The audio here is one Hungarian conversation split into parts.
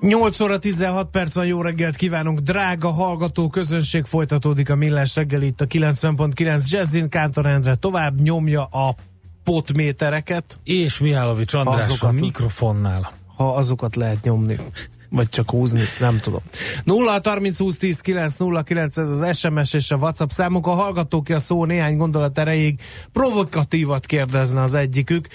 8 óra 16 perc van, jó reggelt kívánunk, drága hallgató közönség, folytatódik a Millás reggel itt a 90.9 Jazzin, Kántor Endre tovább nyomja a potmétereket. És Mihálovics András azokat, a mikrofonnál. Ha azokat lehet nyomni. Vagy csak húzni, nem tudom. 0 30 20 10 9 0 9 ez az SMS és a WhatsApp számunk. A hallgatók a szó néhány gondolat erejéig provokatívat kérdezne az egyikük.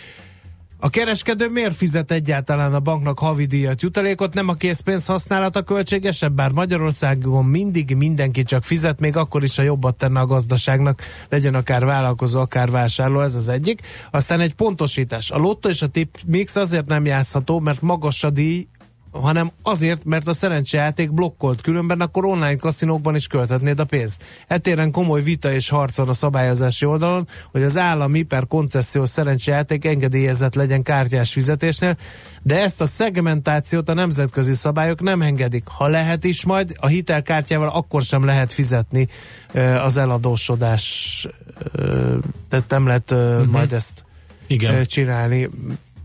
A kereskedő miért fizet egyáltalán a banknak havidíjat jutalékot? Nem a készpénz használata költségesebb, bár Magyarországon mindig mindenki csak fizet, még akkor is a jobbat tenne a gazdaságnak, legyen akár vállalkozó, akár vásárló, ez az egyik. Aztán egy pontosítás. A lotto és a tip mix azért nem játszható, mert magas a díj, hanem azért, mert a szerencsejáték blokkolt, különben akkor online kaszinókban is költhetnéd a pénzt. Etéren komoly vita és harc van a szabályozási oldalon, hogy az állami per koncesziós szerencsejáték engedélyezett legyen kártyás fizetésnél, de ezt a szegmentációt a nemzetközi szabályok nem engedik. Ha lehet is majd, a hitelkártyával akkor sem lehet fizetni az eladósodás, tehát nem lehet uh-huh. majd ezt Igen. csinálni.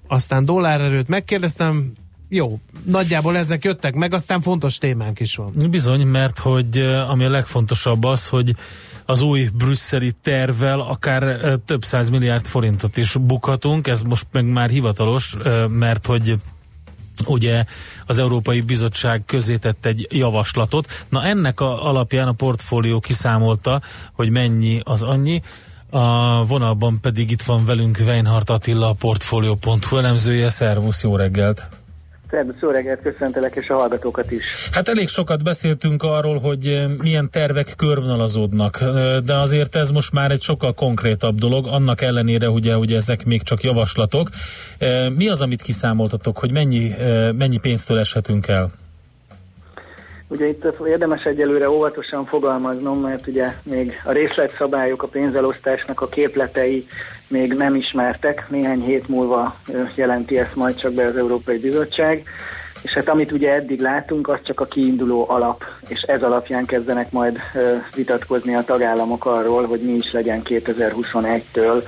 Aztán dollárerőt megkérdeztem, jó, nagyjából ezek jöttek meg, aztán fontos témánk is van. Bizony, mert hogy ami a legfontosabb az, hogy az új brüsszeli tervvel akár több száz milliárd forintot is bukhatunk, ez most meg már hivatalos, mert hogy ugye az Európai Bizottság közé tett egy javaslatot. Na ennek a alapján a portfólió kiszámolta, hogy mennyi az annyi, a vonalban pedig itt van velünk Weinhardt Attila, a Portfolio.hu elemzője. Szervusz, jó reggelt! Szerbusz, reggelt, köszöntelek, és a hallgatókat is. Hát elég sokat beszéltünk arról, hogy eh, milyen tervek körvonalazódnak, eh, de azért ez most már egy sokkal konkrétabb dolog, annak ellenére ugye, hogy ezek még csak javaslatok. Eh, mi az, amit kiszámoltatok, hogy mennyi, mennyi pénztől eshetünk el? Ugye itt érdemes egyelőre óvatosan fogalmaznom, mert ugye még a részletszabályok, a pénzelosztásnak a képletei még nem ismertek. Néhány hét múlva jelenti ezt majd csak be az Európai Bizottság. És hát amit ugye eddig látunk, az csak a kiinduló alap, és ez alapján kezdenek majd vitatkozni a tagállamok arról, hogy mi is legyen 2021-től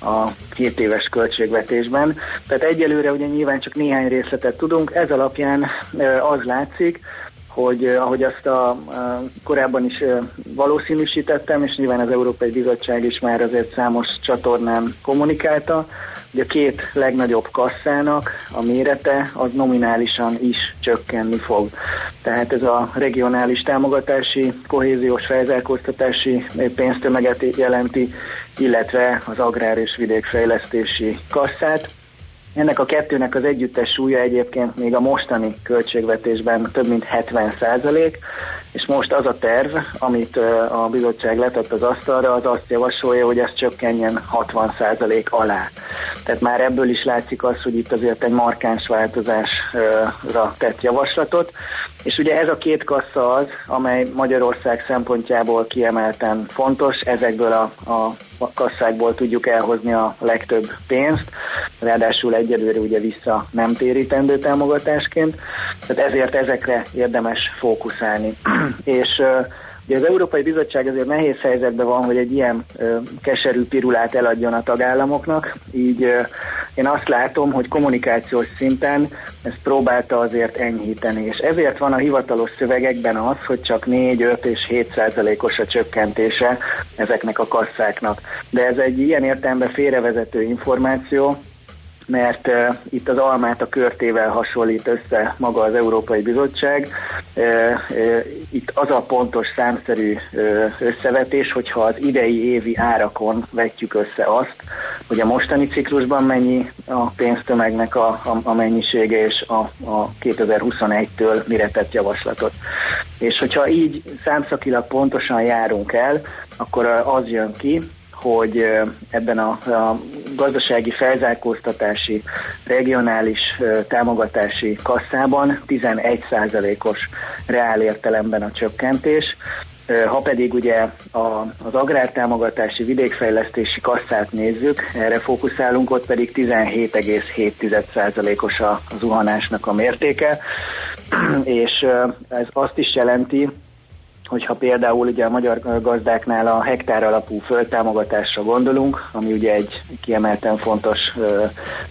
a két éves költségvetésben. Tehát egyelőre ugye nyilván csak néhány részletet tudunk, ez alapján az látszik, hogy ahogy azt a, a korábban is valószínűsítettem, és nyilván az Európai Bizottság is már azért számos csatornán kommunikálta, hogy a két legnagyobb kasszának a mérete az nominálisan is csökkenni fog. Tehát ez a regionális támogatási, kohéziós felzárkóztatási pénztömeget jelenti, illetve az agrár és vidékfejlesztési kasszát. Ennek a kettőnek az együttes súlya egyébként még a mostani költségvetésben több mint 70 százalék, és most az a terv, amit a bizottság letett az asztalra, az azt javasolja, hogy ez csökkenjen 60 százalék alá. Tehát már ebből is látszik az, hogy itt azért egy markáns változásra tett javaslatot, és ugye ez a két kassa az, amely Magyarország szempontjából kiemelten fontos, ezekből a, a a kasszákból tudjuk elhozni a legtöbb pénzt, ráadásul egyelőre ugye vissza nem térítendő támogatásként, tehát ezért ezekre érdemes fókuszálni. És Ugye az Európai Bizottság azért nehéz helyzetben van, hogy egy ilyen ö, keserű pirulát eladjon a tagállamoknak, így ö, én azt látom, hogy kommunikációs szinten ezt próbálta azért enyhíteni, és ezért van a hivatalos szövegekben az, hogy csak 4, 5 és 7 százalékos a csökkentése ezeknek a kasszáknak. De ez egy ilyen értelemben félrevezető információ, mert uh, itt az almát a körtével hasonlít össze maga az Európai Bizottság. Uh, uh, itt az a pontos számszerű uh, összevetés, hogyha az idei évi árakon vetjük össze azt, hogy a mostani ciklusban mennyi a pénztömegnek a, a, a mennyisége és a, a 2021-től mire tett javaslatot. És hogyha így számszakilag pontosan járunk el, akkor az jön ki, hogy ebben a, a gazdasági felzárkóztatási, regionális támogatási kasszában 11%-os reál a csökkentés, Ha pedig ugye az agrártámogatási vidékfejlesztési kasszát nézzük, erre fókuszálunk, ott pedig 17,7%-os a zuhanásnak a mértéke, és ez azt is jelenti, hogyha például ugye a magyar gazdáknál a hektár alapú földtámogatásra gondolunk, ami ugye egy kiemelten fontos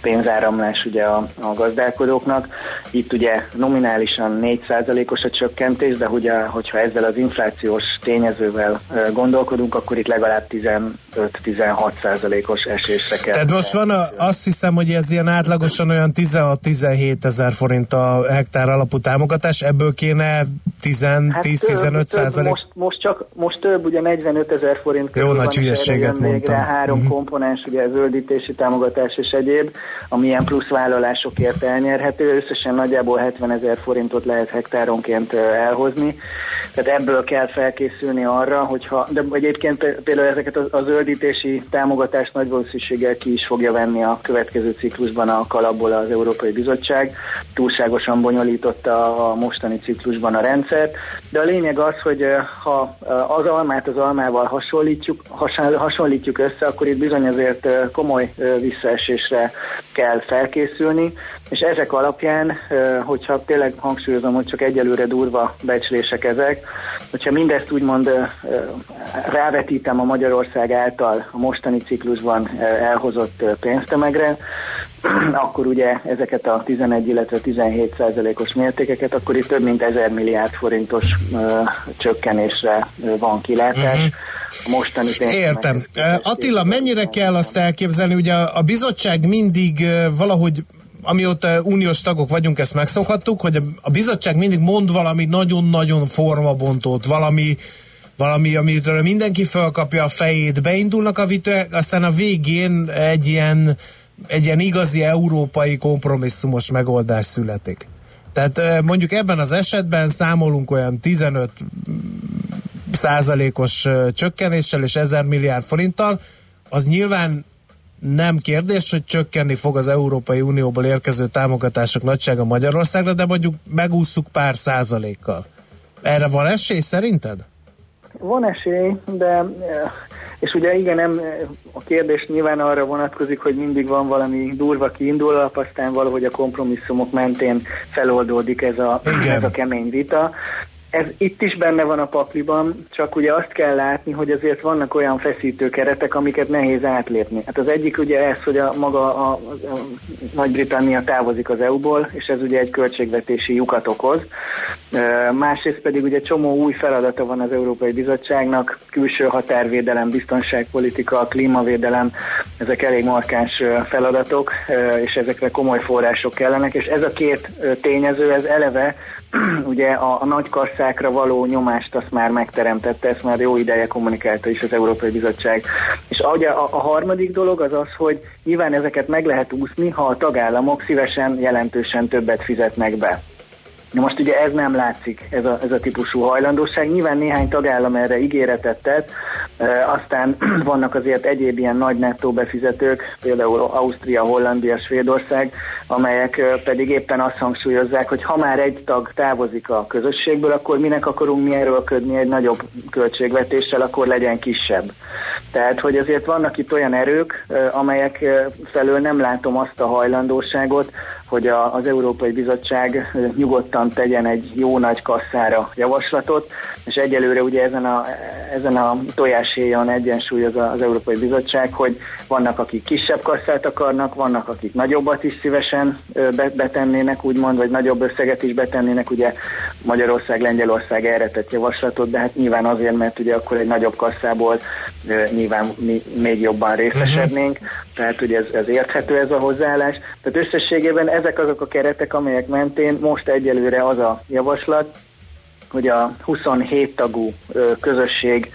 pénzáramlás ugye a, a gazdálkodóknak, itt ugye nominálisan 4%-os a csökkentés, de ugye, hogyha ezzel az inflációs tényezővel gondolkodunk, akkor itt legalább 15-16%-os esésre kell. Tehát most van, a, azt hiszem, hogy ez ilyen átlagosan olyan 16-17 ezer forint a hektár alapú támogatás, ebből kéne 10-15 hát, százalék. Most, most, csak, most több, ugye 45 ezer forint körül Jó, nagy hülyeséget mondtam. Rá három uh-huh. komponens, ugye zöldítési támogatás és egyéb, ami ilyen plusz vállalásokért elnyerhető, összesen nagyjából 70 ezer forintot lehet hektáronként elhozni. Tehát ebből kell felkészülni arra, hogyha, de egyébként például ezeket a, a zöldítési támogatást nagy valószínűséggel ki is fogja venni a következő ciklusban a kalapból az Európai Bizottság. Túlságosan bonyolította a mostani ciklusban a rendszert, de a lényeg az, hogy ha az almát az almával hasonlítjuk, hasonlítjuk össze, akkor itt bizony azért komoly visszaesésre kell felkészülni, és ezek alapján, hogyha tényleg hangsúlyozom, hogy csak egyelőre durva becslések ezek, hogyha mindezt úgymond rávetítem a Magyarország által a mostani ciklusban elhozott pénztömegre, akkor ugye ezeket a 11, illetve 17 százalékos mértékeket, akkor itt több mint 1000 milliárd forintos csökkenésre van kilátás. Uh-huh mostani Értem. Attila, mennyire kell azt elképzelni? Ugye a bizottság mindig valahogy amióta uniós tagok vagyunk, ezt megszokhattuk, hogy a bizottság mindig mond valami nagyon-nagyon formabontót, valami valami, amitől mindenki felkapja a fejét, beindulnak a viták, aztán a végén egy ilyen, egy ilyen igazi európai kompromisszumos megoldás születik. Tehát mondjuk ebben az esetben számolunk olyan 15 százalékos csökkenéssel és 1000 milliárd forinttal, az nyilván nem kérdés, hogy csökkenni fog az Európai Unióból érkező támogatások nagysága Magyarországra, de mondjuk megússzuk pár százalékkal. Erre van esély szerinted? Van esély, de és ugye igen, nem, a kérdés nyilván arra vonatkozik, hogy mindig van valami durva kiindul alap, aztán valahogy a kompromisszumok mentén feloldódik ez a, ez a kemény vita ez itt is benne van a pakliban, csak ugye azt kell látni, hogy azért vannak olyan feszítő keretek, amiket nehéz átlépni. Hát az egyik ugye ez, hogy a maga a, a, Nagy-Britannia távozik az EU-ból, és ez ugye egy költségvetési lyukat okoz. E, másrészt pedig ugye csomó új feladata van az Európai Bizottságnak, külső határvédelem, biztonságpolitika, klímavédelem, ezek elég markáns feladatok, és ezekre komoly források kellenek, és ez a két tényező, ez eleve ugye a, a nagy kasszákra való nyomást azt már megteremtette, ezt már jó ideje kommunikálta is az Európai Bizottság. És ugye a, a harmadik dolog az az, hogy nyilván ezeket meg lehet úszni, ha a tagállamok szívesen jelentősen többet fizetnek be. Na most ugye ez nem látszik, ez a, ez a típusú hajlandóság. Nyilván néhány tagállam erre ígéretet tett, aztán vannak azért egyéb ilyen nagy nettó befizetők, például Ausztria, Hollandia, Svédország, amelyek pedig éppen azt hangsúlyozzák, hogy ha már egy tag távozik a közösségből, akkor minek akarunk mi erőlködni egy nagyobb költségvetéssel, akkor legyen kisebb. Tehát, hogy azért vannak itt olyan erők, amelyek felől nem látom azt a hajlandóságot, hogy a, az Európai Bizottság nyugodtan tegyen egy jó nagy kasszára javaslatot, és egyelőre ugye ezen a, ezen a tojáshéjon egyensúlyoz az Európai Bizottság, hogy vannak, akik kisebb kasszát akarnak, vannak, akik nagyobbat is szívesen betennének, úgymond, vagy nagyobb összeget is betennének, ugye Magyarország, Lengyelország erre tett javaslatot, de hát nyilván azért, mert ugye akkor egy nagyobb kasszából nyilván mi még jobban részesednénk, uh-huh. tehát ugye ez, ez érthető ez a hozzáállás. Tehát összességében ezek azok a keretek, amelyek mentén most egyelőre az a javaslat, hogy a 27 tagú közösség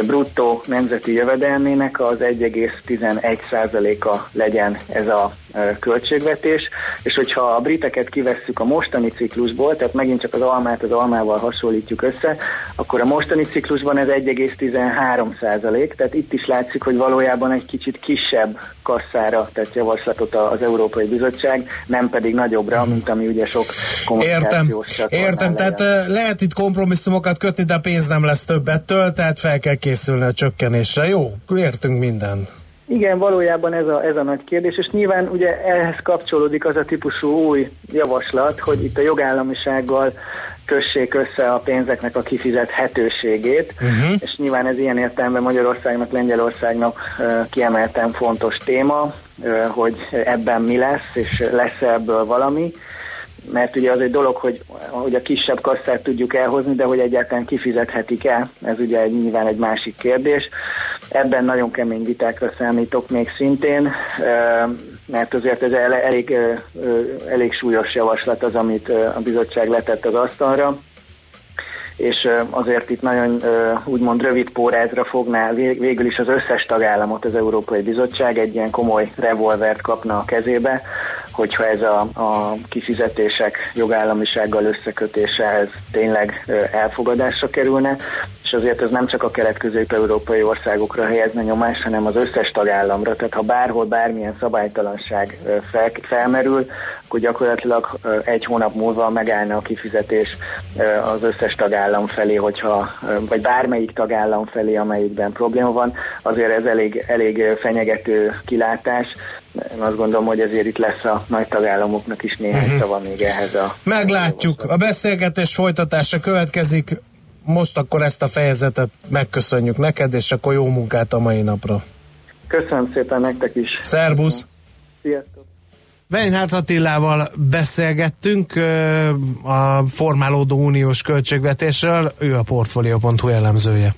bruttó nemzeti jövedelmének az 1,11%-a legyen ez a költségvetés, és hogyha a briteket kivesszük a mostani ciklusból, tehát megint csak az almát az almával hasonlítjuk össze, akkor a mostani ciklusban ez 1,13 százalék, tehát itt is látszik, hogy valójában egy kicsit kisebb kasszára tett javaslatot az Európai Bizottság, nem pedig nagyobbra, mint ami ugye sok kommunikációs Értem, értem. Tehát lehet. itt kompromisszumokat kötni, de a pénz nem lesz többettől, tehát fel kell készülni a csökkenésre. Jó, értünk mindent. Igen, valójában ez a, ez a nagy kérdés, és nyilván ugye ehhez kapcsolódik az a típusú új javaslat, hogy itt a jogállamisággal kössék össze a pénzeknek a kifizethetőségét, uh-huh. és nyilván ez ilyen értelemben Magyarországnak, Lengyelországnak uh, kiemelten fontos téma, uh, hogy ebben mi lesz, és lesz ebből valami mert ugye az egy dolog, hogy, hogy a kisebb kasszát tudjuk elhozni, de hogy egyáltalán kifizethetik el, ez ugye egy, nyilván egy másik kérdés. Ebben nagyon kemény vitákra számítok még szintén, mert azért ez elég, elég súlyos javaslat az, amit a bizottság letett az asztalra és azért itt nagyon úgymond rövid pórázra fogná végül is az összes tagállamot az Európai Bizottság egy ilyen komoly revolvert kapna a kezébe, hogyha ez a, a kifizetések jogállamisággal összekötése ez tényleg elfogadásra kerülne, és azért ez nem csak a kelet-közép-európai országokra helyezne nyomás, hanem az összes tagállamra, tehát ha bárhol bármilyen szabálytalanság fel, felmerül, akkor gyakorlatilag egy hónap múlva megállna a kifizetés az összes tagállam felé, hogyha, vagy bármelyik tagállam felé, amelyikben probléma van, azért ez elég, elég fenyegető kilátás, én azt gondolom, hogy ezért itt lesz a nagy tagállamoknak is néhány uh-huh. szava még ehhez a... Meglátjuk. A beszélgetés folytatása következik. Most akkor ezt a fejezetet megköszönjük neked, és akkor jó munkát a mai napra. Köszönöm szépen nektek is. Szerbusz! Sziasztok! Weinhardt Attilával beszélgettünk a formálódó uniós költségvetésről, ő a Portfolio.hu elemzője.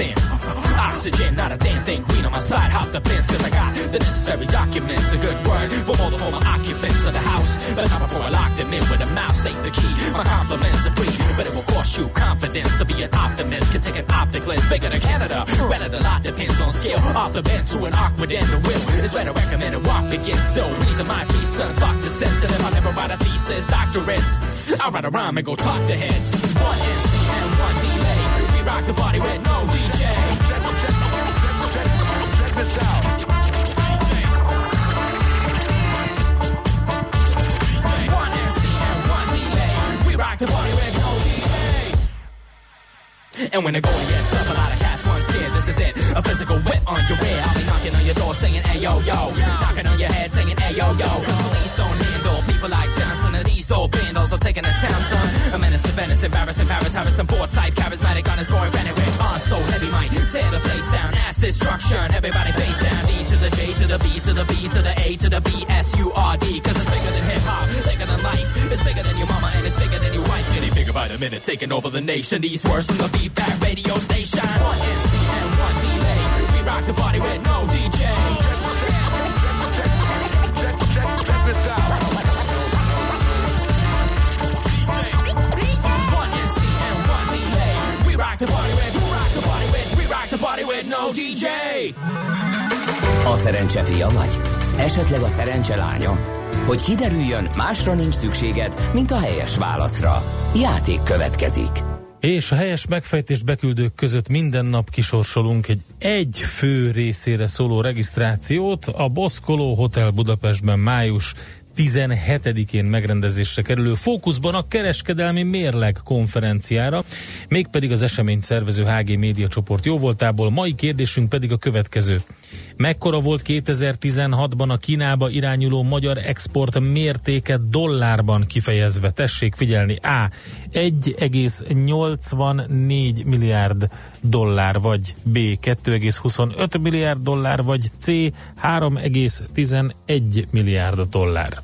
In. Oxygen, not a damn thing. Green on my side, hop the fence, cause I got the necessary documents. A good word for all the former occupants of the house. But not before I lock them in with a mouse, ain't the key. My compliments are free, but it will cost you confidence to be an optimist. Can take an optic lens bigger than Canada. Rented a lot depends on skill. Off the bend to an awkward end, the will is where to recommend a walk begins. So, reason my three sons talk to sensitive. I never write a thesis, doctorates. I'll write a rhyme and go talk to heads. Rock the party with no DJ this out. One MC and one delay. We rock the party with no delay. And when the going gets up, a lot of cats weren't scared. This is it. A physical whip on your rear. I'll be knocking on your door saying, hey yo yo. Knocking on your head saying, hey yo yo. Cause police don't handle people like Johnson and these dope bandals are taking the town, son. A menace to Venice, embarrassing Paris, Harrison, poor type, charismatic on his roaring granite with on so heavy might tear the place down. Ass destruction, everybody face down. D to the J to the B to the B to the A to the B S U R D. Cause it's bigger than hip hop, bigger than life. It's bigger than your mama and it's bigger than your wife. gigabyte a minute, taking over the nation. These words from the feedback radio station. One MC and one delay. We rock the party with no DJ. A szerencse fia vagy? Esetleg a szerencse lánya? Hogy kiderüljön, másra nincs szükséged, mint a helyes válaszra. Játék következik. És a helyes megfejtést beküldők között minden nap kisorsolunk egy egy fő részére szóló regisztrációt a Boszkoló Hotel Budapestben május 17-én megrendezésre kerülő fókuszban a kereskedelmi mérleg konferenciára, mégpedig az eseményt szervező HG Média csoport jóvoltából. Mai kérdésünk pedig a következő. Mekkora volt 2016-ban a Kínába irányuló magyar export mértéke dollárban kifejezve? Tessék figyelni. A. 1,84 milliárd dollár, vagy B. 2,25 milliárd dollár, vagy C. 3,11 milliárd dollár.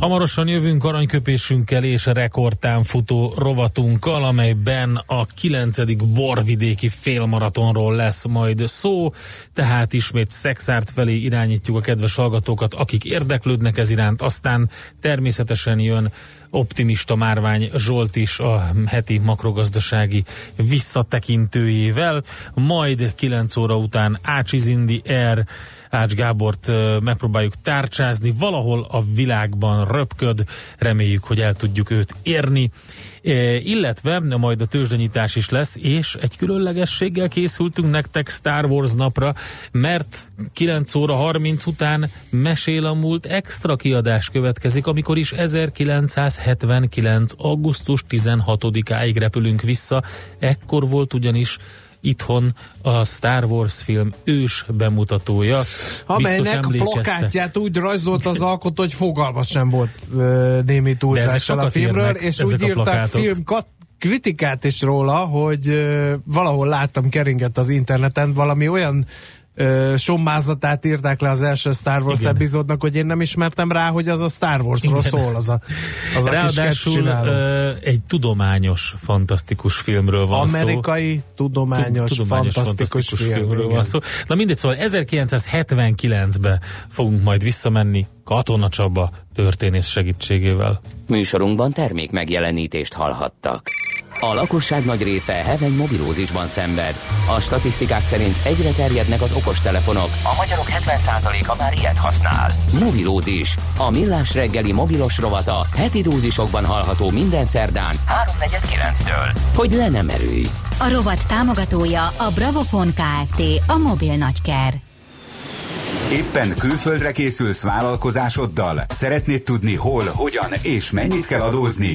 Hamarosan jövünk aranyköpésünkkel és a rekordtán futó rovatunkkal, amelyben a 9. borvidéki félmaratonról lesz majd szó, tehát ismét szexárt felé irányítjuk a kedves hallgatókat, akik érdeklődnek ez iránt, aztán természetesen jön optimista Márvány Zsolt is a heti makrogazdasági visszatekintőjével, majd 9 óra után Ácsi Zindi Air Ács Gábort megpróbáljuk tárcsázni, valahol a világban röpköd, reméljük, hogy el tudjuk őt érni, illetve majd a tőzsdenyítás is lesz, és egy különlegességgel készültünk nektek Star Wars napra, mert 9 óra 30 után mesél a múlt extra kiadás következik, amikor is 1979. augusztus 16-áig repülünk vissza, ekkor volt ugyanis itthon a Star Wars film ős bemutatója. Amelynek plakátját úgy rajzolt az alkotó, hogy fogalma sem volt némi túlzással a filmről, érnek, és úgy írtak film kritikát is róla, hogy valahol láttam keringett az interneten valami olyan sommázatát írták le az első Star Wars Igen. epizódnak, hogy én nem ismertem rá, hogy az a Star Warsról Igen. szól, az a, az Ráadásul a kis egy tudományos, fantasztikus filmről van Amerikai, szó. tudományos, tudományos fantasztikus, fantasztikus filmről, filmről van szó. Na mindegy, szóval 1979-ben fogunk majd visszamenni Katona Csaba történész segítségével. Műsorunkban termék megjelenítést hallhattak. A lakosság nagy része heveny mobilózisban szenved. A statisztikák szerint egyre terjednek az okostelefonok. A magyarok 70%-a már ilyet használ. Mobilózis. A millás reggeli mobilos rovata heti dózisokban hallható minden szerdán 3.49-től. Hogy le nem erőj. A rovat támogatója a Bravofon Kft. A mobil nagyker. Éppen külföldre készülsz vállalkozásoddal? Szeretnéd tudni hol, hogyan és mennyit kell adózni?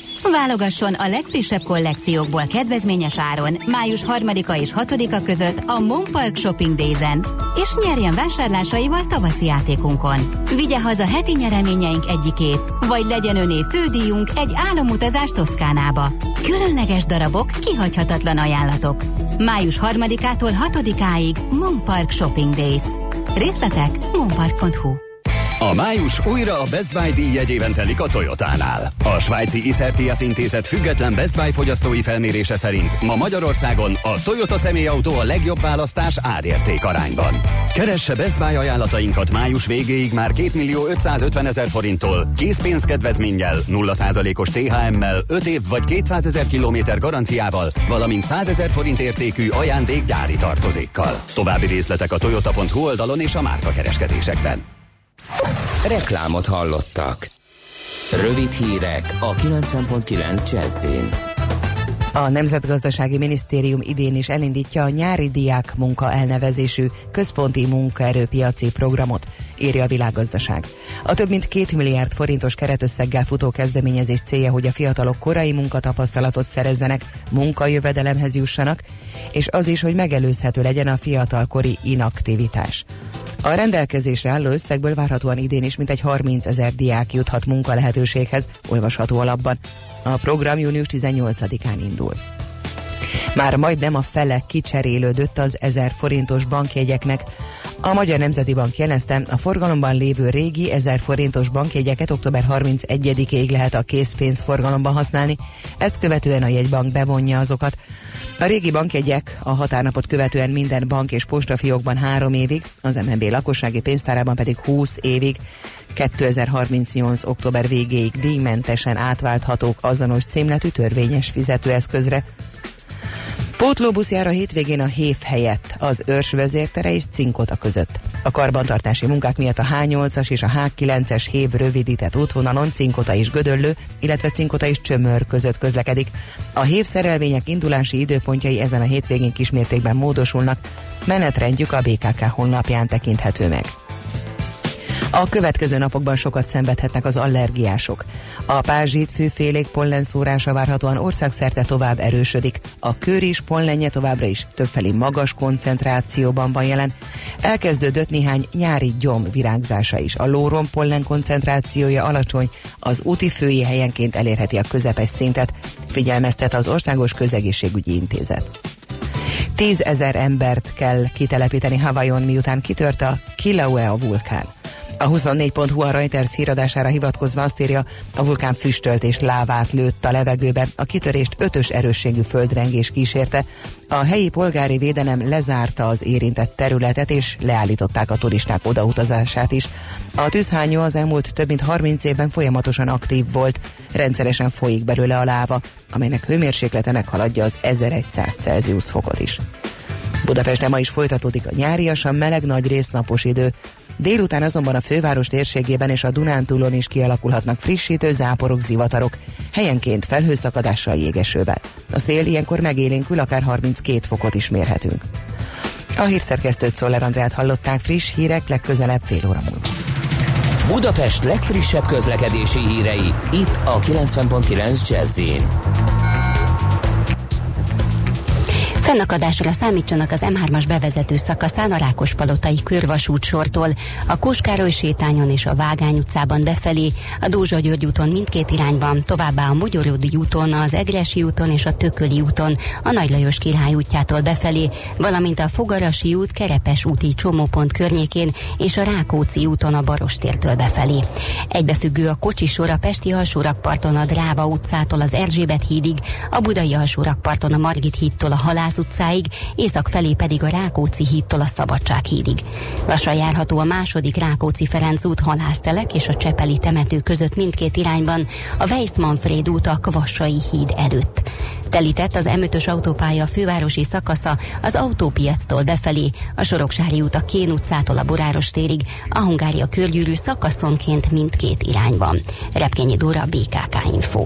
Válogasson a legfrissebb kollekciókból kedvezményes áron május 3-a és 6-a között a Mon Park Shopping Days-en, és nyerjen vásárlásaival tavaszi játékunkon. Vigye haza heti nyereményeink egyikét, vagy legyen öné fődíjunk egy álomutazás Toszkánába. Különleges darabok, kihagyhatatlan ajánlatok. Május 3-ától 6-áig Mon Park Shopping Days. Részletek monpark.hu a május újra a Best Buy díj jegyében telik a Toyotánál. A svájci Isertias intézet független Best Buy fogyasztói felmérése szerint ma Magyarországon a Toyota személyautó a legjobb választás árérték arányban. Keresse Best Buy ajánlatainkat május végéig már 2 millió 550 ezer forinttól, készpénzkedvezménnyel, 0%-os THM-mel, 5 év vagy 200 ezer kilométer garanciával, valamint 100 ezer forint értékű ajándék gyári tartozékkal. További részletek a toyota.hu oldalon és a márka kereskedésekben. Reklámot hallottak. Rövid hírek a 90.9 Jazzin. A Nemzetgazdasági Minisztérium idén is elindítja a nyári diák munka elnevezésű központi munkaerőpiaci programot, írja a világgazdaság. A több mint két milliárd forintos keretösszeggel futó kezdeményezés célja, hogy a fiatalok korai munkatapasztalatot szerezzenek, munkajövedelemhez jussanak, és az is, hogy megelőzhető legyen a fiatalkori inaktivitás. A rendelkezésre álló összegből várhatóan idén is mintegy 30 ezer diák juthat munka lehetőséghez, olvasható alapban. A program június 18-án indul. Már majdnem a fele kicserélődött az 1000 forintos bankjegyeknek. A Magyar Nemzeti Bank jelezte, a forgalomban lévő régi 1000 forintos bankjegyeket október 31-ig lehet a készpénzforgalomban használni, ezt követően a jegybank bevonja azokat. A régi bankjegyek a határnapot követően minden bank és postafiókban három évig, az MNB lakossági pénztárában pedig 20 évig, 2038. október végéig díjmentesen átválthatók azonos címletű törvényes fizetőeszközre. Pótlóbusz jár a hétvégén a Hév helyett, az Őrs vezértere és Cinkota között. A karbantartási munkák miatt a H8-as és a H9-es Hév rövidített útvonalon Cinkota és Gödöllő, illetve Cinkota és Csömör között közlekedik. A Hév szerelvények indulási időpontjai ezen a hétvégén kismértékben módosulnak, menetrendjük a BKK honlapján tekinthető meg. A következő napokban sokat szenvedhetnek az allergiások. A pázsit fűfélék pollenszórása várhatóan országszerte tovább erősödik. A kör is pollenje továbbra is többfelé magas koncentrációban van jelen. Elkezdődött néhány nyári gyom virágzása is. A lórom pollen koncentrációja alacsony, az úti fői helyenként elérheti a közepes szintet, figyelmeztet az Országos Közegészségügyi Intézet. Tízezer embert kell kitelepíteni Havajon, miután kitört a Kilauea vulkán. A 24.hu a Reuters híradására hivatkozva azt írja, a vulkán füstölt és lávát lőtt a levegőbe, a kitörést ötös erősségű földrengés kísérte. A helyi polgári védelem lezárta az érintett területet, és leállították a turisták odautazását is. A tűzhányó az elmúlt több mint 30 évben folyamatosan aktív volt, rendszeresen folyik belőle a láva, amelynek hőmérséklete meghaladja az 1100 Celsius fokot is. Budapesten ma is folytatódik a nyáriasan meleg nagy résznapos idő. Délután azonban a főváros térségében és a Dunántúlon is kialakulhatnak frissítő záporok, zivatarok, helyenként felhőszakadással jégesővel. A szél ilyenkor megélénkül, akár 32 fokot is mérhetünk. A hírszerkesztőt Szoller Andrát hallották friss hírek legközelebb fél óra múlva. Budapest legfrissebb közlekedési hírei, itt a 90.9 jazz Fennakadásra számítsanak az M3-as bevezető szakaszán a Rákospalotai körvasút sortól, a Kóskároly sétányon és a Vágány utcában befelé, a Dózsa György úton mindkét irányban, továbbá a Mogyorodi úton, az Egresi úton és a Tököli úton, a Nagy Lajos Király útjától befelé, valamint a Fogarasi út, Kerepes úti csomópont környékén és a Rákóczi úton a Barostértől befelé. Egybefüggő a kocsisor a Pesti alsórakparton a Dráva utcától az Erzsébet hídig, a Budai alsórakparton a Margit hídtól a Halász utcáig, észak felé pedig a Rákóczi hídtól a Szabadság hídig. Lassan járható a második Rákóczi Ferenc út halásztelek és a Csepeli temető között mindkét irányban, a Weiss Manfred út a Kvassai híd előtt. Telített az M5-ös autópálya fővárosi szakasza az autópiactól befelé, a Soroksári út a Kén utcától a Boráros térig, a Hungária körgyűrű szakaszonként mindkét irányban. Repkényi Dóra, BKK Info.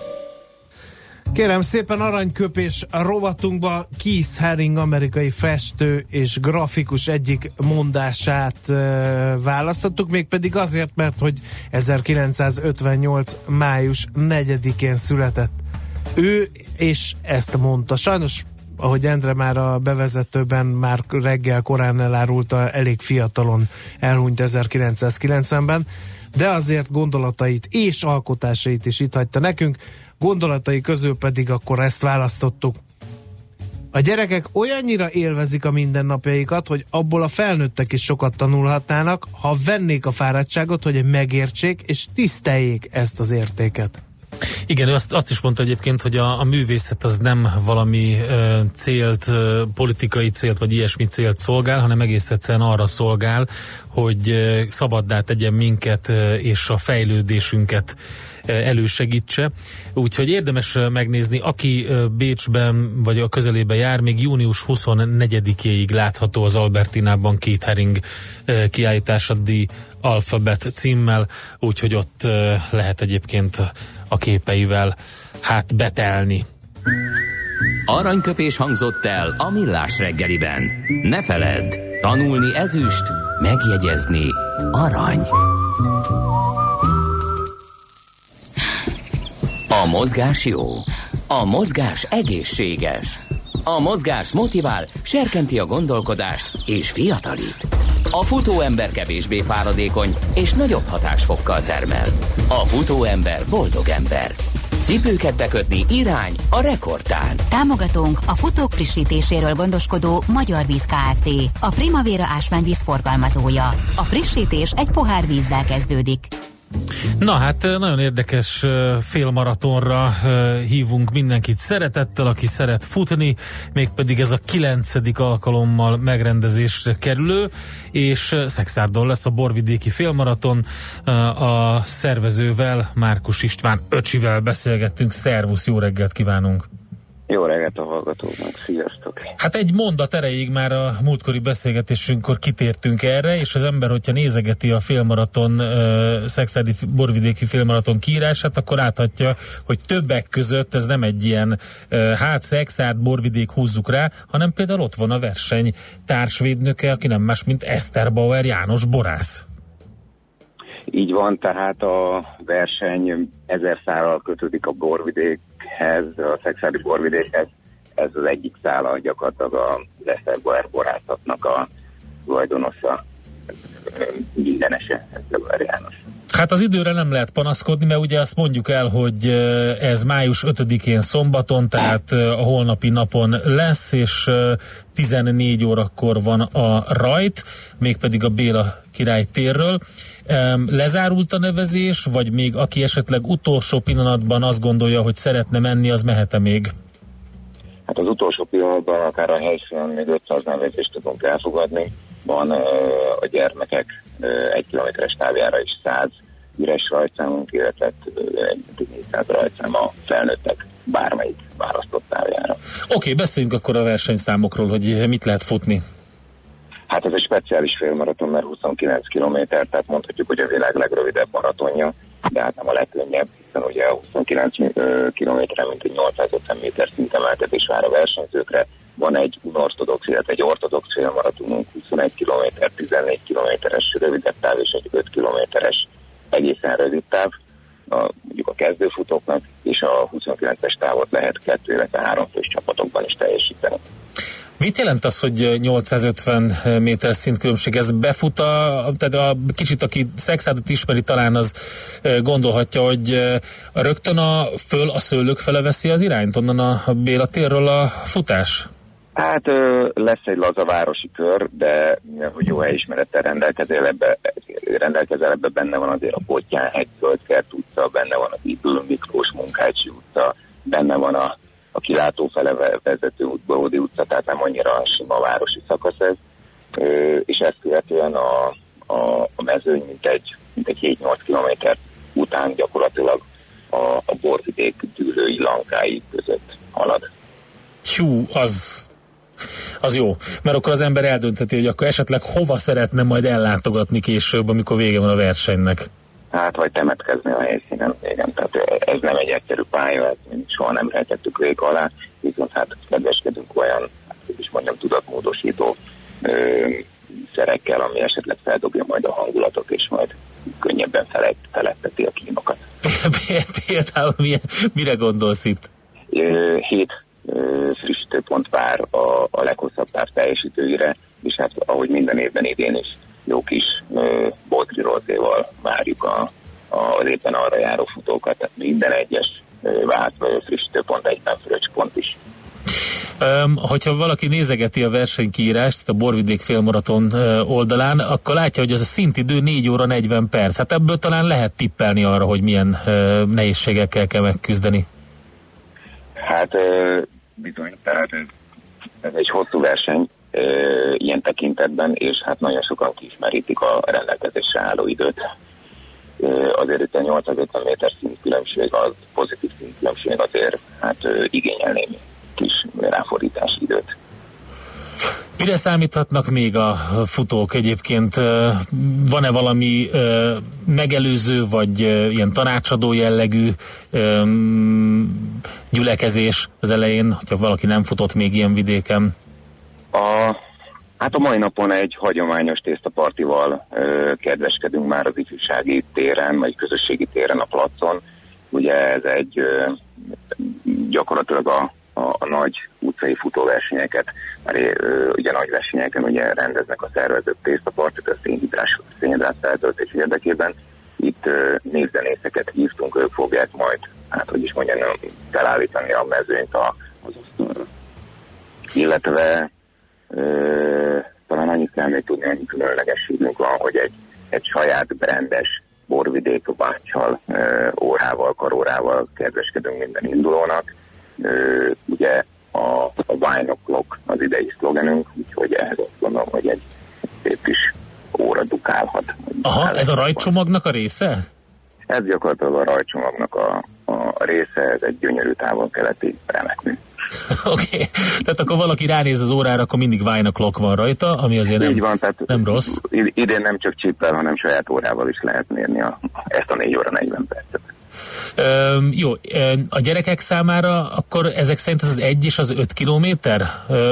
Kérem szépen aranyköpés rovatunkba Keith Haring amerikai festő és grafikus egyik mondását e, választottuk, mégpedig azért, mert hogy 1958. május 4-én született ő, és ezt mondta. Sajnos ahogy Endre már a bevezetőben már reggel korán elárulta, elég fiatalon elhunyt 1990-ben, de azért gondolatait és alkotásait is itt hagyta nekünk gondolatai közül pedig akkor ezt választottuk. A gyerekek olyannyira élvezik a mindennapjaikat, hogy abból a felnőttek is sokat tanulhatnának, ha vennék a fáradtságot, hogy megértsék és tiszteljék ezt az értéket. Igen, ő azt, azt is mondta egyébként, hogy a, a művészet az nem valami ö, célt, ö, politikai célt, vagy ilyesmi célt szolgál, hanem egész egyszerűen arra szolgál, hogy ö, szabaddá tegyen minket ö, és a fejlődésünket elősegítse. Úgyhogy érdemes megnézni, aki Bécsben vagy a közelében jár, még június 24-éig látható az Albertinában Keith Haring kiállítása The Alphabet címmel, úgyhogy ott lehet egyébként a képeivel hát betelni. Aranyköpés hangzott el a millás reggeliben. Ne feledd, tanulni ezüst, megjegyezni arany. A mozgás jó. A mozgás egészséges. A mozgás motivál, serkenti a gondolkodást és fiatalít. A futóember kevésbé fáradékony és nagyobb hatásfokkal termel. A futóember boldog ember. Cipőket bekötni irány a rekordtán. Támogatónk a futók frissítéséről gondoskodó Magyar Víz Kft. A Primavera ásványvíz forgalmazója. A frissítés egy pohár vízzel kezdődik. Na hát nagyon érdekes félmaratonra hívunk mindenkit szeretettel, aki szeret futni, mégpedig ez a kilencedik alkalommal megrendezésre kerülő, és Szexárdon lesz a Borvidéki félmaraton. A szervezővel, Márkus István öcsivel beszélgettünk. Szervusz, jó reggelt kívánunk! Jó reggelt a hallgatóknak, sziasztok! Hát egy mondat erejéig már a múltkori beszélgetésünkkor kitértünk erre, és az ember, hogyha nézegeti a félmaraton, uh, Szexádi Borvidéki félmaraton kiírását, akkor láthatja, hogy többek között ez nem egy ilyen uh, hát Szexárd, Borvidék húzzuk rá, hanem például ott van a verseny társvédnöke, aki nem más, mint Eszter Bauer János Borász. Így van, tehát a verseny ezer szárral kötődik a borvidékhez, a szexádi borvidékhez. Ez az egyik szála gyakorlatilag a Leszter borászatnak a tulajdonosa, mindenese, János. Hát az időre nem lehet panaszkodni, mert ugye azt mondjuk el, hogy ez május 5-én szombaton, tehát a holnapi napon lesz, és 14 órakor van a rajt, mégpedig a Béla király térről. Lezárult a nevezés, vagy még aki esetleg utolsó pillanatban azt gondolja, hogy szeretne menni, az mehet még? Hát az utolsó pillanatban akár a helyszínen még 500 nevezést tudunk elfogadni. Van a gyermekek egy kilométeres távjára is 100 üres rajtszámunk, illetve 400 rajtszám a felnőttek bármelyik választott távjára. Oké, okay, beszéljünk akkor a versenyszámokról, hogy mit lehet futni. Hát ez egy speciális félmaraton, mert 29 km, tehát mondhatjuk, hogy a világ legrövidebb maratonja, de hát nem a legkönnyebb, hiszen ugye a 29 kilométeren, mint egy 850 méter szintemeltetés vár a versenyzőkre. Van egy unortodox, illetve egy ortodox félmaratonunk, 21 km, 14 kilométeres rövidebb táv és egy 5 kilométeres egészen rövid táv, a, mondjuk a kezdőfutóknak, és a 29-es távot lehet kettő, illetve három fős csapatokban is teljesíteni. Mit jelent az, hogy 850 méter szintkülönbség? Ez befut a, tehát a kicsit, aki szexádat ismeri, talán az gondolhatja, hogy rögtön a föl a szőlők fele veszi az irányt, onnan a Béla térről a futás? Hát lesz egy laza városi kör, de hogy jó helyismerettel rendelkezel ebbe, rendelkezel ebbe, benne van azért a Bottyánhegy, Földkert utca, benne van az Ibül Miklós Munkácsi utca, benne van a a kilátó fele vezető út, Bódi utca, tehát nem annyira sima városi szakasz ez, és ezt követően a, a, a mezőny mint egy, mint egy 7-8 kilométer után gyakorlatilag a, a borvidék dűlői lankái között halad. Hú, az az jó, mert akkor az ember eldöntheti, hogy akkor esetleg hova szeretne majd ellátogatni később, amikor vége van a versenynek. Hát, vagy temetkezni a helyszínen, igen, tehát ez nem egy egyszerű pálya, ezt mi soha nem rejtettük vég alá, viszont hát kedveskedünk olyan, hát, is mondjam, tudatmódosító ö, szerekkel, ami esetleg feldobja majd a hangulatot, és majd könnyebben felett, feletteti a kínokat. Például mire, gondolsz itt? Hét frissítőpont vár a, a leghosszabb táv teljesítőire, és hát ahogy minden évben idén is jó kis Botri rozéval várjuk a, a, az éppen arra járó futókat, tehát minden egyes vált frissítőpont egyben fröccspont is. Um, hogyha valaki nézegeti a versenykírást a Borvidék félmaraton oldalán, akkor látja, hogy ez a szintidő 4 óra 40 perc. Hát ebből talán lehet tippelni arra, hogy milyen uh, nehézségekkel kell megküzdeni. Hát bizony, tehát ez, egy hosszú verseny, ilyen tekintetben, és hát nagyon sokan kiismerítik a rendelkezésre álló időt. Azért itt a 850 méter szintkülönbség, az pozitív szintkülönbség azért hát igényel némi kis ráfordítási időt. Mire számíthatnak még a futók egyébként? Van-e valami megelőző, vagy ilyen tanácsadó jellegű gyülekezés az elején, hogyha valaki nem futott még ilyen vidéken? A, hát a mai napon egy hagyományos tésztapartival ö, kedveskedünk már az ifjúsági téren, vagy közösségi téren a placon. Ugye ez egy ö, gyakorlatilag a, a, a nagy utcai futóversenyeket, mert ö, ugye nagy versenyeken ugye rendeznek a szervezők tésztapartit a szénhidrás, szénhidrát feltöltés érdekében. Itt ö, névzenészeket hívtunk, ők fogják majd, hát hogy is mondjam, felállítani a mezőnyt a, az asztalra. Illetve Ö, talán annyit kell még tudni, hogy különlegességünk van, hogy egy, egy saját brendes borvidék báccsal, órával, karórával kedveskedünk minden indulónak. Ö, ugye a, a Wine O'Clock az idei szlogenünk, úgyhogy ehhez azt gondolom, hogy egy szép kis óra dukálhat. Aha, ez a rajtcsomagnak a része? Ez gyakorlatilag a rajtcsomagnak a, a része, ez egy gyönyörű távol-keleti remekmű. Oké, okay. tehát akkor valaki ránéz az órára, akkor mindig Wine Clock van rajta, ami azért nem, van, tehát nem rossz. Idén nem csak csippel, hanem saját órával is lehet mérni a, ezt a 4 óra 40 percet. Üm, jó, a gyerekek számára akkor ezek szerint ez az 1 és az 5 kilométer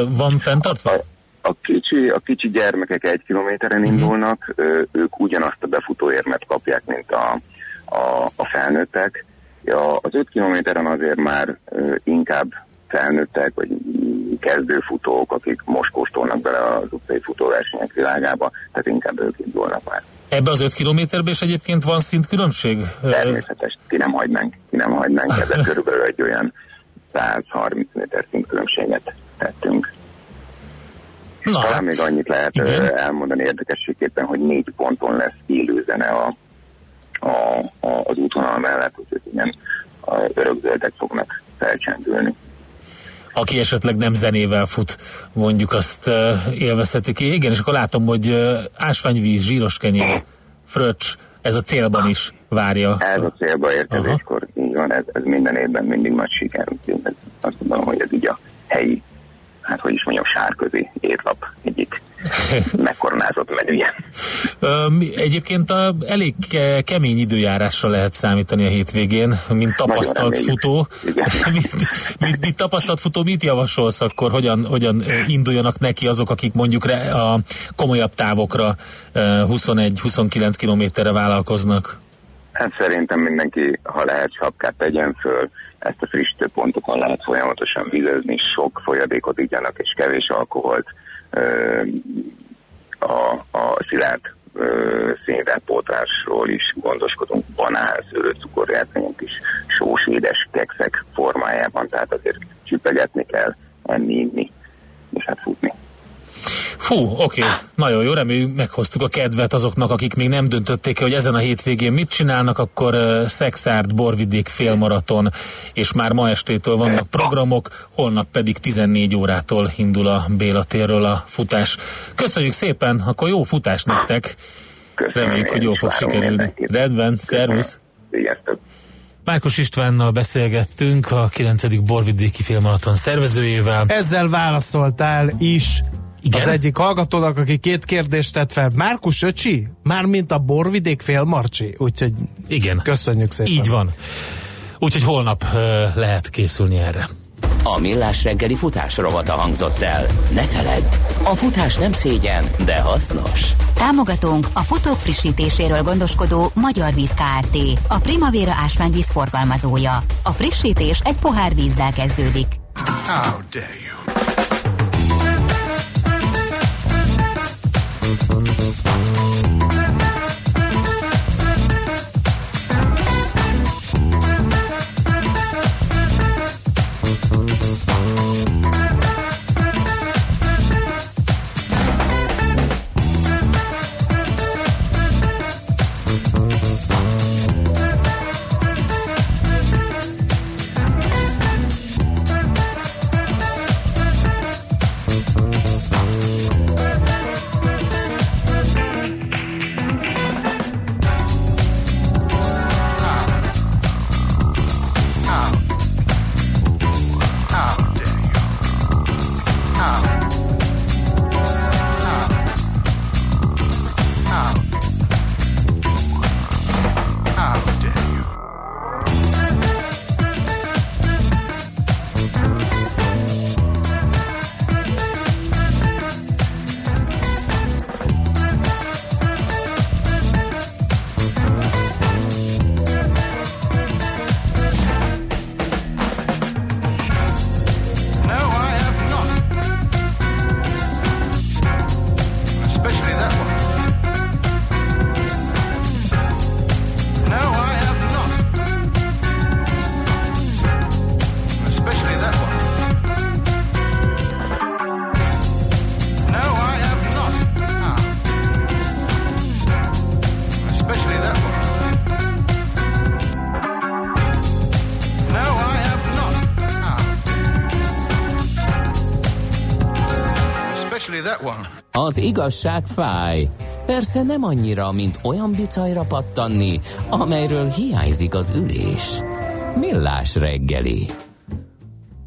van fenntartva? A, a, kicsi, a kicsi gyermekek egy kilométeren uh-huh. indulnak, ők ugyanazt a befutóérmet kapják, mint a, a, a felnőttek. Ja, az 5 kilométeren azért már inkább felnőttek, vagy kezdőfutók, akik most kóstolnak bele az utcai futóversenyek világába, tehát inkább ők indulnak már. Ebbe az 5 kilométerben is egyébként van szintkülönbség? Természetes, ki nem hagynánk, ki nem hagynánk, ezzel körülbelül egy olyan 130 méter szintkülönbséget tettünk. Na, Talán hát, még annyit lehet igen. elmondani érdekességképpen, hogy négy ponton lesz élő zene a, a, a, az útvonal mellett, úgyhogy igen, örökzöldek fognak felcsendülni aki esetleg nem zenével fut, mondjuk azt élvezheti ki. Igen, és akkor látom, hogy ásványvíz, zsíros kenyér, fröccs, ez a célban is várja. Ez a célba érkezéskor, így van, ez, ez minden évben mindig nagy siker, úgyhogy azt mondom, hogy ez így a helyi, hát hogy is mondjam, sárközi étlap egyik megkoronázott menüje. Egyébként a, elég kemény időjárásra lehet számítani a hétvégén, mint tapasztalt futó. mint, mint, mint tapasztalt futó, mit javasolsz akkor, hogyan, hogyan induljanak neki azok, akik mondjuk a komolyabb távokra 21-29 kilométerre vállalkoznak? Hát szerintem mindenki, ha lehet, sapkát tegyen föl, ezt a frissítőpontokon lehet folyamatosan vizezni, sok folyadékot igyanak és kevés alkoholt a, a szilárd szénrátpótlásról is gondoskodunk, banán, szőlő, cukorjátszányok is, sós, édes kekszek formájában, tehát azért csipegetni kell, enni, inni, és hát futni. Fú, oké, okay. nagyon jó, reméljük meghoztuk a kedvet azoknak, akik még nem döntötték hogy ezen a hétvégén mit csinálnak, akkor uh, Szexárd, Borvidék félmaraton, és már ma estétől vannak programok, holnap pedig 14 órától indul a Béla térről a futás. Köszönjük szépen, akkor jó futás nektek! Köszönöm, Reméljük, hogy jól fog sikerülni. Rendben, szervusz! Sziasztok! Márkos Istvánnal beszélgettünk, a 9. Borvidéki Filmaraton szervezőjével. Ezzel válaszoltál is Igen? az egyik hallgatónak, aki két kérdést tett fel. Márkus öcsi? Mármint a Borvidék félmarcsi? Úgyhogy Igen. köszönjük szépen. Így van. Úgyhogy holnap ö, lehet készülni erre. A Millás reggeli futás rovata hangzott el. Ne feledd, a futás nem szégyen, de hasznos. Támogatónk a futók frissítéséről gondoskodó Magyar Víz Kft. A Primavera ásványvíz forgalmazója. A frissítés egy pohár vízzel kezdődik. How dare you? Thank you. Az igazság fáj. Persze nem annyira, mint olyan bicajra pattanni, amelyről hiányzik az ülés. Millás reggeli.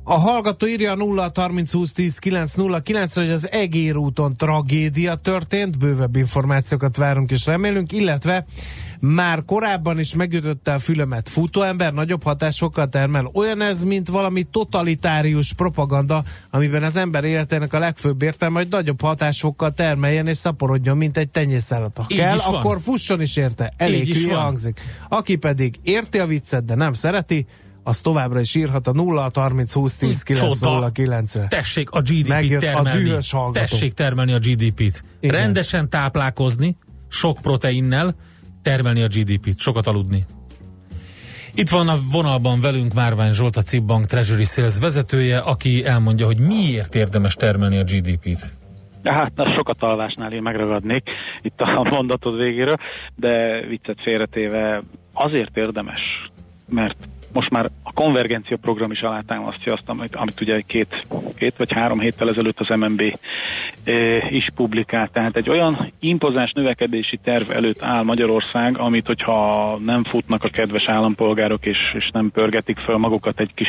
A hallgató írja a 0 30 20 10 9 0 9 hogy az Egér úton tragédia történt, bővebb információkat várunk és remélünk, illetve már korábban is megütötte a fülemet futóember, nagyobb hatásfokkal termel. Olyan ez, mint valami totalitárius propaganda, amiben az ember életének a legfőbb értelme, hogy nagyobb hatásfokkal termeljen és szaporodjon, mint egy tenyészállat. Ha kell, akkor fusson is érte. Elég Így hülye hangzik. Aki pedig érti a viccet, de nem szereti, az továbbra is írhat a 0 30 20 10 9 0 9 re Tessék a GDP-t a termelni. hallgató. Tessék termelni a GDP-t. Igen. Rendesen táplálkozni, sok proteinnel, termelni a GDP-t, sokat aludni. Itt van a vonalban velünk Márvány Zsolt, a Cibbank Treasury Sales vezetője, aki elmondja, hogy miért érdemes termelni a GDP-t. Hát, na, sokat alvásnál én megragadnék itt a mondatod végéről, de viccet félretéve azért érdemes, mert most már a konvergencia program is alátámasztja azt, amit, amit ugye két, két vagy három héttel ezelőtt az MNB is publikált. Tehát egy olyan impozáns növekedési terv előtt áll Magyarország, amit hogyha nem futnak a kedves állampolgárok és, és nem pörgetik föl magukat egy kis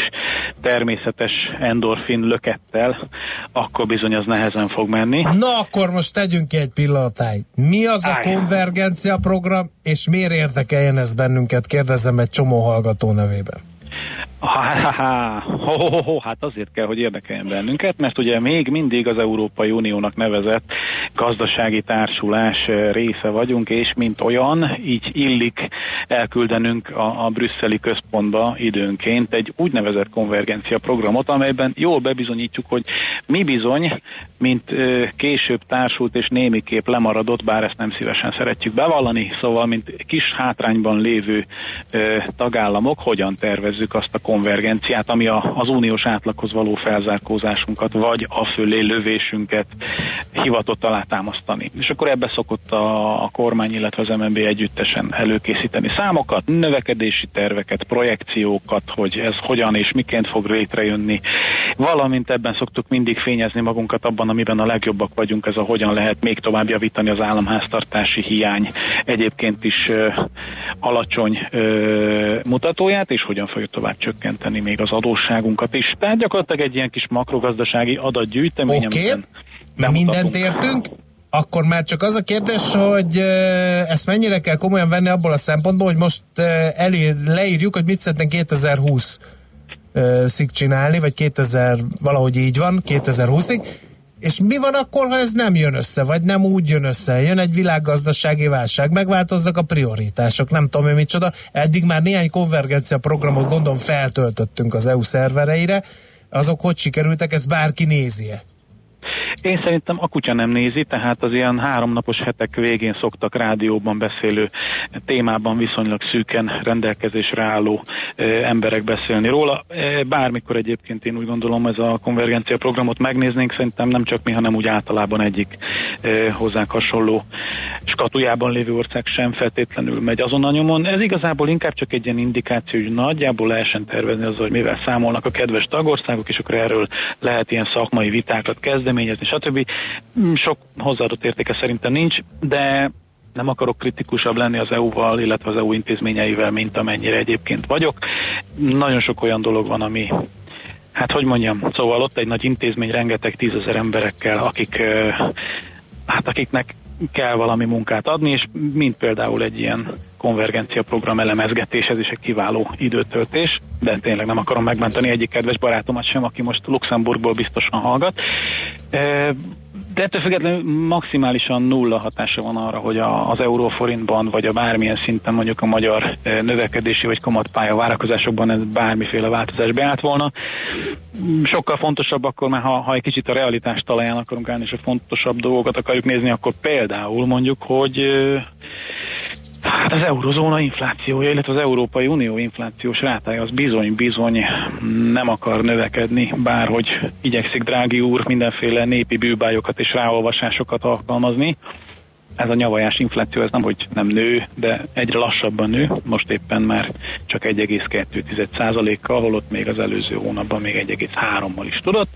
természetes endorfin lökettel, akkor bizony az nehezen fog menni. Na akkor most tegyünk ki egy pillanatáig. Mi az a Állj. konvergencia program, és miért érdekeljen ez bennünket? Kérdezem egy csomó hallgató nevében. Ha, ha, ha, ho, hát azért kell, hogy érdekeljen bennünket, mert ugye még mindig az Európai Uniónak nevezett gazdasági társulás része vagyunk, és mint olyan, így illik elküldenünk a, a brüsszeli központba időnként egy úgynevezett konvergencia programot, amelyben jól bebizonyítjuk, hogy mi bizony, mint később társult és némiképp lemaradott, bár ezt nem szívesen szeretjük bevallani, szóval mint kis hátrányban lévő tagállamok, hogyan tervezzük azt a konvergenciát, ami a, az uniós átlaghoz való felzárkózásunkat, vagy a fölé lövésünket hivatott alátámasztani. És akkor ebbe szokott a, a kormány, illetve az MNB együttesen előkészíteni számokat, növekedési terveket, projekciókat, hogy ez hogyan és miként fog létrejönni, valamint ebben szoktuk mindig fényezni magunkat abban, amiben a legjobbak vagyunk, ez a hogyan lehet még tovább javítani az államháztartási hiány. Egyébként is ö, alacsony ö, mutatóját, és hogyan fogjuk tovább csökkenteni még az adósságunkat is. Tehát gyakorlatilag egy ilyen kis makrogazdasági adatgyűjtemény, Oké, okay. mindent értünk, akkor már csak az a kérdés, hogy ezt mennyire kell komolyan venni abból a szempontból, hogy most elér, leírjuk, hogy mit szeretnénk 2020 szig csinálni, vagy 2000, valahogy így van, 2020-ig, és mi van akkor, ha ez nem jön össze, vagy nem úgy jön össze? Jön egy világgazdasági válság, megváltoznak a prioritások, nem tudom én micsoda. Eddig már néhány konvergencia programot gondolom feltöltöttünk az EU szervereire. Azok hogy sikerültek, ezt bárki nézi-e? Én szerintem a kutya nem nézi, tehát az ilyen háromnapos hetek végén szoktak rádióban beszélő témában viszonylag szűken rendelkezésre álló emberek beszélni róla. Bármikor egyébként én úgy gondolom ez a konvergencia programot megnéznénk, szerintem nem csak mi, hanem úgy általában egyik hozzánk hasonló skatujában lévő ország sem feltétlenül megy azon a nyomon. Ez igazából inkább csak egy ilyen indikáció, hogy nagyjából lehessen tervezni az, hogy mivel számolnak a kedves tagországok, és akkor erről lehet ilyen szakmai vitákat kezdeményezni, stb. Sok hozzáadott értéke szerintem nincs, de nem akarok kritikusabb lenni az EU-val, illetve az EU intézményeivel, mint amennyire egyébként vagyok. Nagyon sok olyan dolog van, ami Hát hogy mondjam, szóval ott egy nagy intézmény rengeteg tízezer emberekkel, akik hát akiknek kell valami munkát adni, és mint például egy ilyen konvergencia program elemezgetés, ez is egy kiváló időtöltés, de tényleg nem akarom megmenteni egyik kedves barátomat sem, aki most Luxemburgból biztosan hallgat. De ettől függetlenül maximálisan nulla hatása van arra, hogy a, az euróforintban, vagy a bármilyen szinten mondjuk a magyar növekedési vagy kamatpálya várakozásokban ez bármiféle változás beállt volna. Sokkal fontosabb akkor, mert ha, ha egy kicsit a realitás talaján akarunk állni, és a fontosabb dolgokat akarjuk nézni, akkor például mondjuk, hogy Hát az eurozóna inflációja, illetve az Európai Unió inflációs rátája az bizony-bizony nem akar növekedni, bárhogy igyekszik Drági úr mindenféle népi bűbájokat és ráolvasásokat alkalmazni. Ez a nyavajás infláció, ez nem, hogy nem nő, de egyre lassabban nő, most éppen már csak 1,2%-kal, holott még az előző hónapban még 1,3-mal is tudott.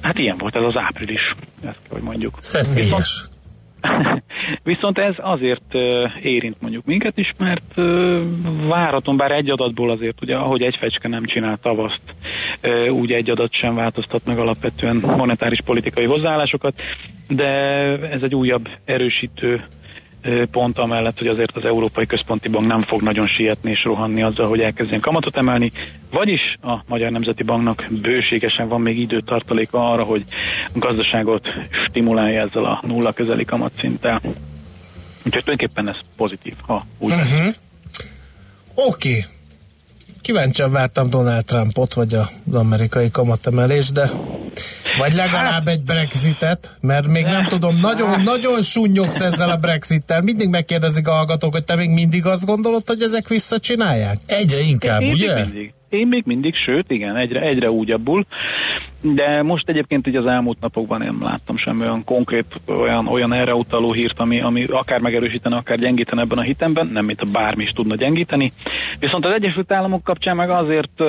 Hát ilyen volt ez az április, ezt kell, hogy mondjuk. Szeszélyes. Viszont ez azért érint mondjuk minket is, mert várhatom, bár egy adatból azért, ugye ahogy egy fecske nem csinál tavaszt, úgy egy adat sem változtat meg alapvetően monetáris politikai hozzáállásokat, de ez egy újabb erősítő pont amellett, hogy azért az Európai Központi Bank nem fog nagyon sietni és rohanni azzal, hogy elkezdjen kamatot emelni, vagyis a Magyar Nemzeti Banknak bőségesen van még időtartaléka arra, hogy a gazdaságot stimulálja ezzel a nulla közeli kamatszinttel. Úgyhogy tulajdonképpen ez pozitív, ha úgy uh-huh. Oké. Okay. Kíváncsian vártam Donald Trumpot, vagy az amerikai kamatemelés, de vagy legalább egy Brexitet, mert még nem tudom, nagyon, nagyon sunnyogsz ezzel a Brexittel. Mindig megkérdezik a hallgatók, hogy te még mindig azt gondolod, hogy ezek visszacsinálják? Egyre inkább, Én ugye? Még mindig. Én még mindig, sőt, igen, egyre, egyre úgyabbul. De most egyébként így az elmúlt napokban nem láttam semmi olyan konkrét, olyan, olyan erre utaló hírt, ami, ami akár megerősítene, akár gyengítene ebben a hitemben, nem mint bármi is tudna gyengíteni. Viszont az Egyesült Államok kapcsán meg azért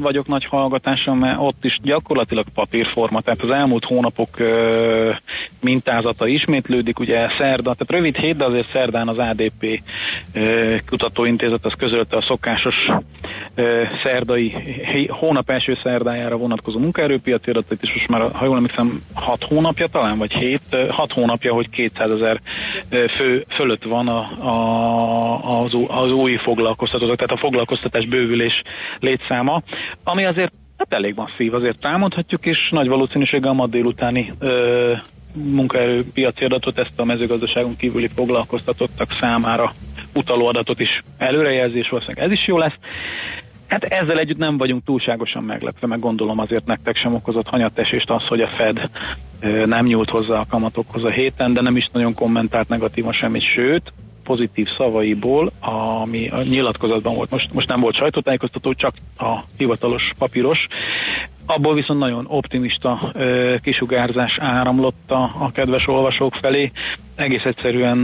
vagyok nagy hallgatásom, mert ott is gyakorlatilag papírforma, tehát az elmúlt hónapok mintázata ismétlődik, ugye szerda, tehát rövid hét, de azért szerdán az ADP kutatóintézet az közölte a szokásos szerdai, hónap első szerdájára vonatkozó munkaerőpiaci adatait, és most már, ha jól emlékszem, 6 hónapja talán, vagy 7, 6 hónapja, hogy 200 ezer fő fölött van a, a, az, az új foglalkoztatók, tehát a foglalkoztatás bővülés létszáma, ami azért hát elég masszív, azért támadhatjuk, és nagy valószínűséggel ma délutáni ö, munkaerőpiaci adatot, ezt a mezőgazdaságon kívüli foglalkoztatottak számára utaló adatot is előrejelzés, valószínűleg ez is jó lesz. Hát ezzel együtt nem vagyunk túlságosan meglepve, meg gondolom azért nektek sem okozott hanyatesést az, hogy a Fed nem nyúlt hozzá a kamatokhoz a héten, de nem is nagyon kommentált negatívan semmit, sőt, pozitív szavaiból, ami a nyilatkozatban volt, most, most nem volt sajtótájékoztató, csak a hivatalos papíros, abból viszont nagyon optimista ö, kisugárzás áramlott a, a kedves olvasók felé. Egész egyszerűen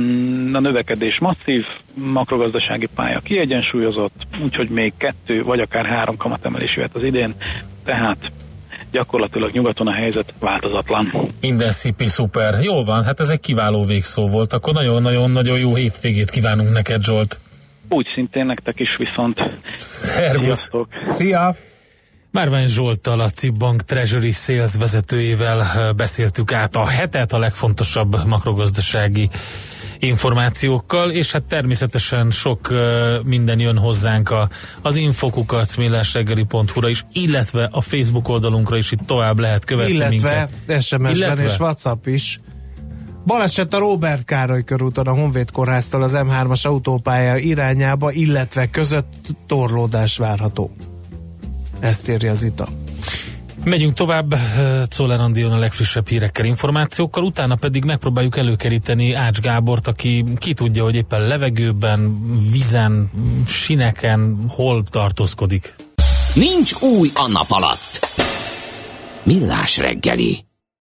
a növekedés masszív, makrogazdasági pálya kiegyensúlyozott, úgyhogy még kettő vagy akár három kamatemelés jöhet az idén, tehát gyakorlatilag nyugaton a helyzet változatlan. Minden szipi szuper. Jól van, hát ez egy kiváló végszó volt. Akkor nagyon-nagyon-nagyon jó hétvégét kívánunk neked, Zsolt. Úgy szintén nektek is viszont. Szervusz. Sziasztok. Szia! Márvány Zsolttal, a CIP Bank Treasury Sales vezetőjével beszéltük át a hetet a legfontosabb makrogazdasági információkkal, és hát természetesen sok minden jön hozzánk a, az infokukat millásreggeli.hu-ra is, illetve a Facebook oldalunkra is itt tovább lehet követni Illetve minket. SMS-ben Illetve? és WhatsApp is. Baleset a Robert Károly körúton a Honvéd kórháztól az M3-as autópálya irányába, illetve között torlódás várható. Ezt írja Zita. Megyünk tovább, Czoller Andi jön a legfrissebb hírekkel, információkkal, utána pedig megpróbáljuk előkeríteni Ács Gábort, aki ki tudja, hogy éppen levegőben, vizen, sineken, hol tartózkodik. Nincs új a nap alatt. Millás reggeli.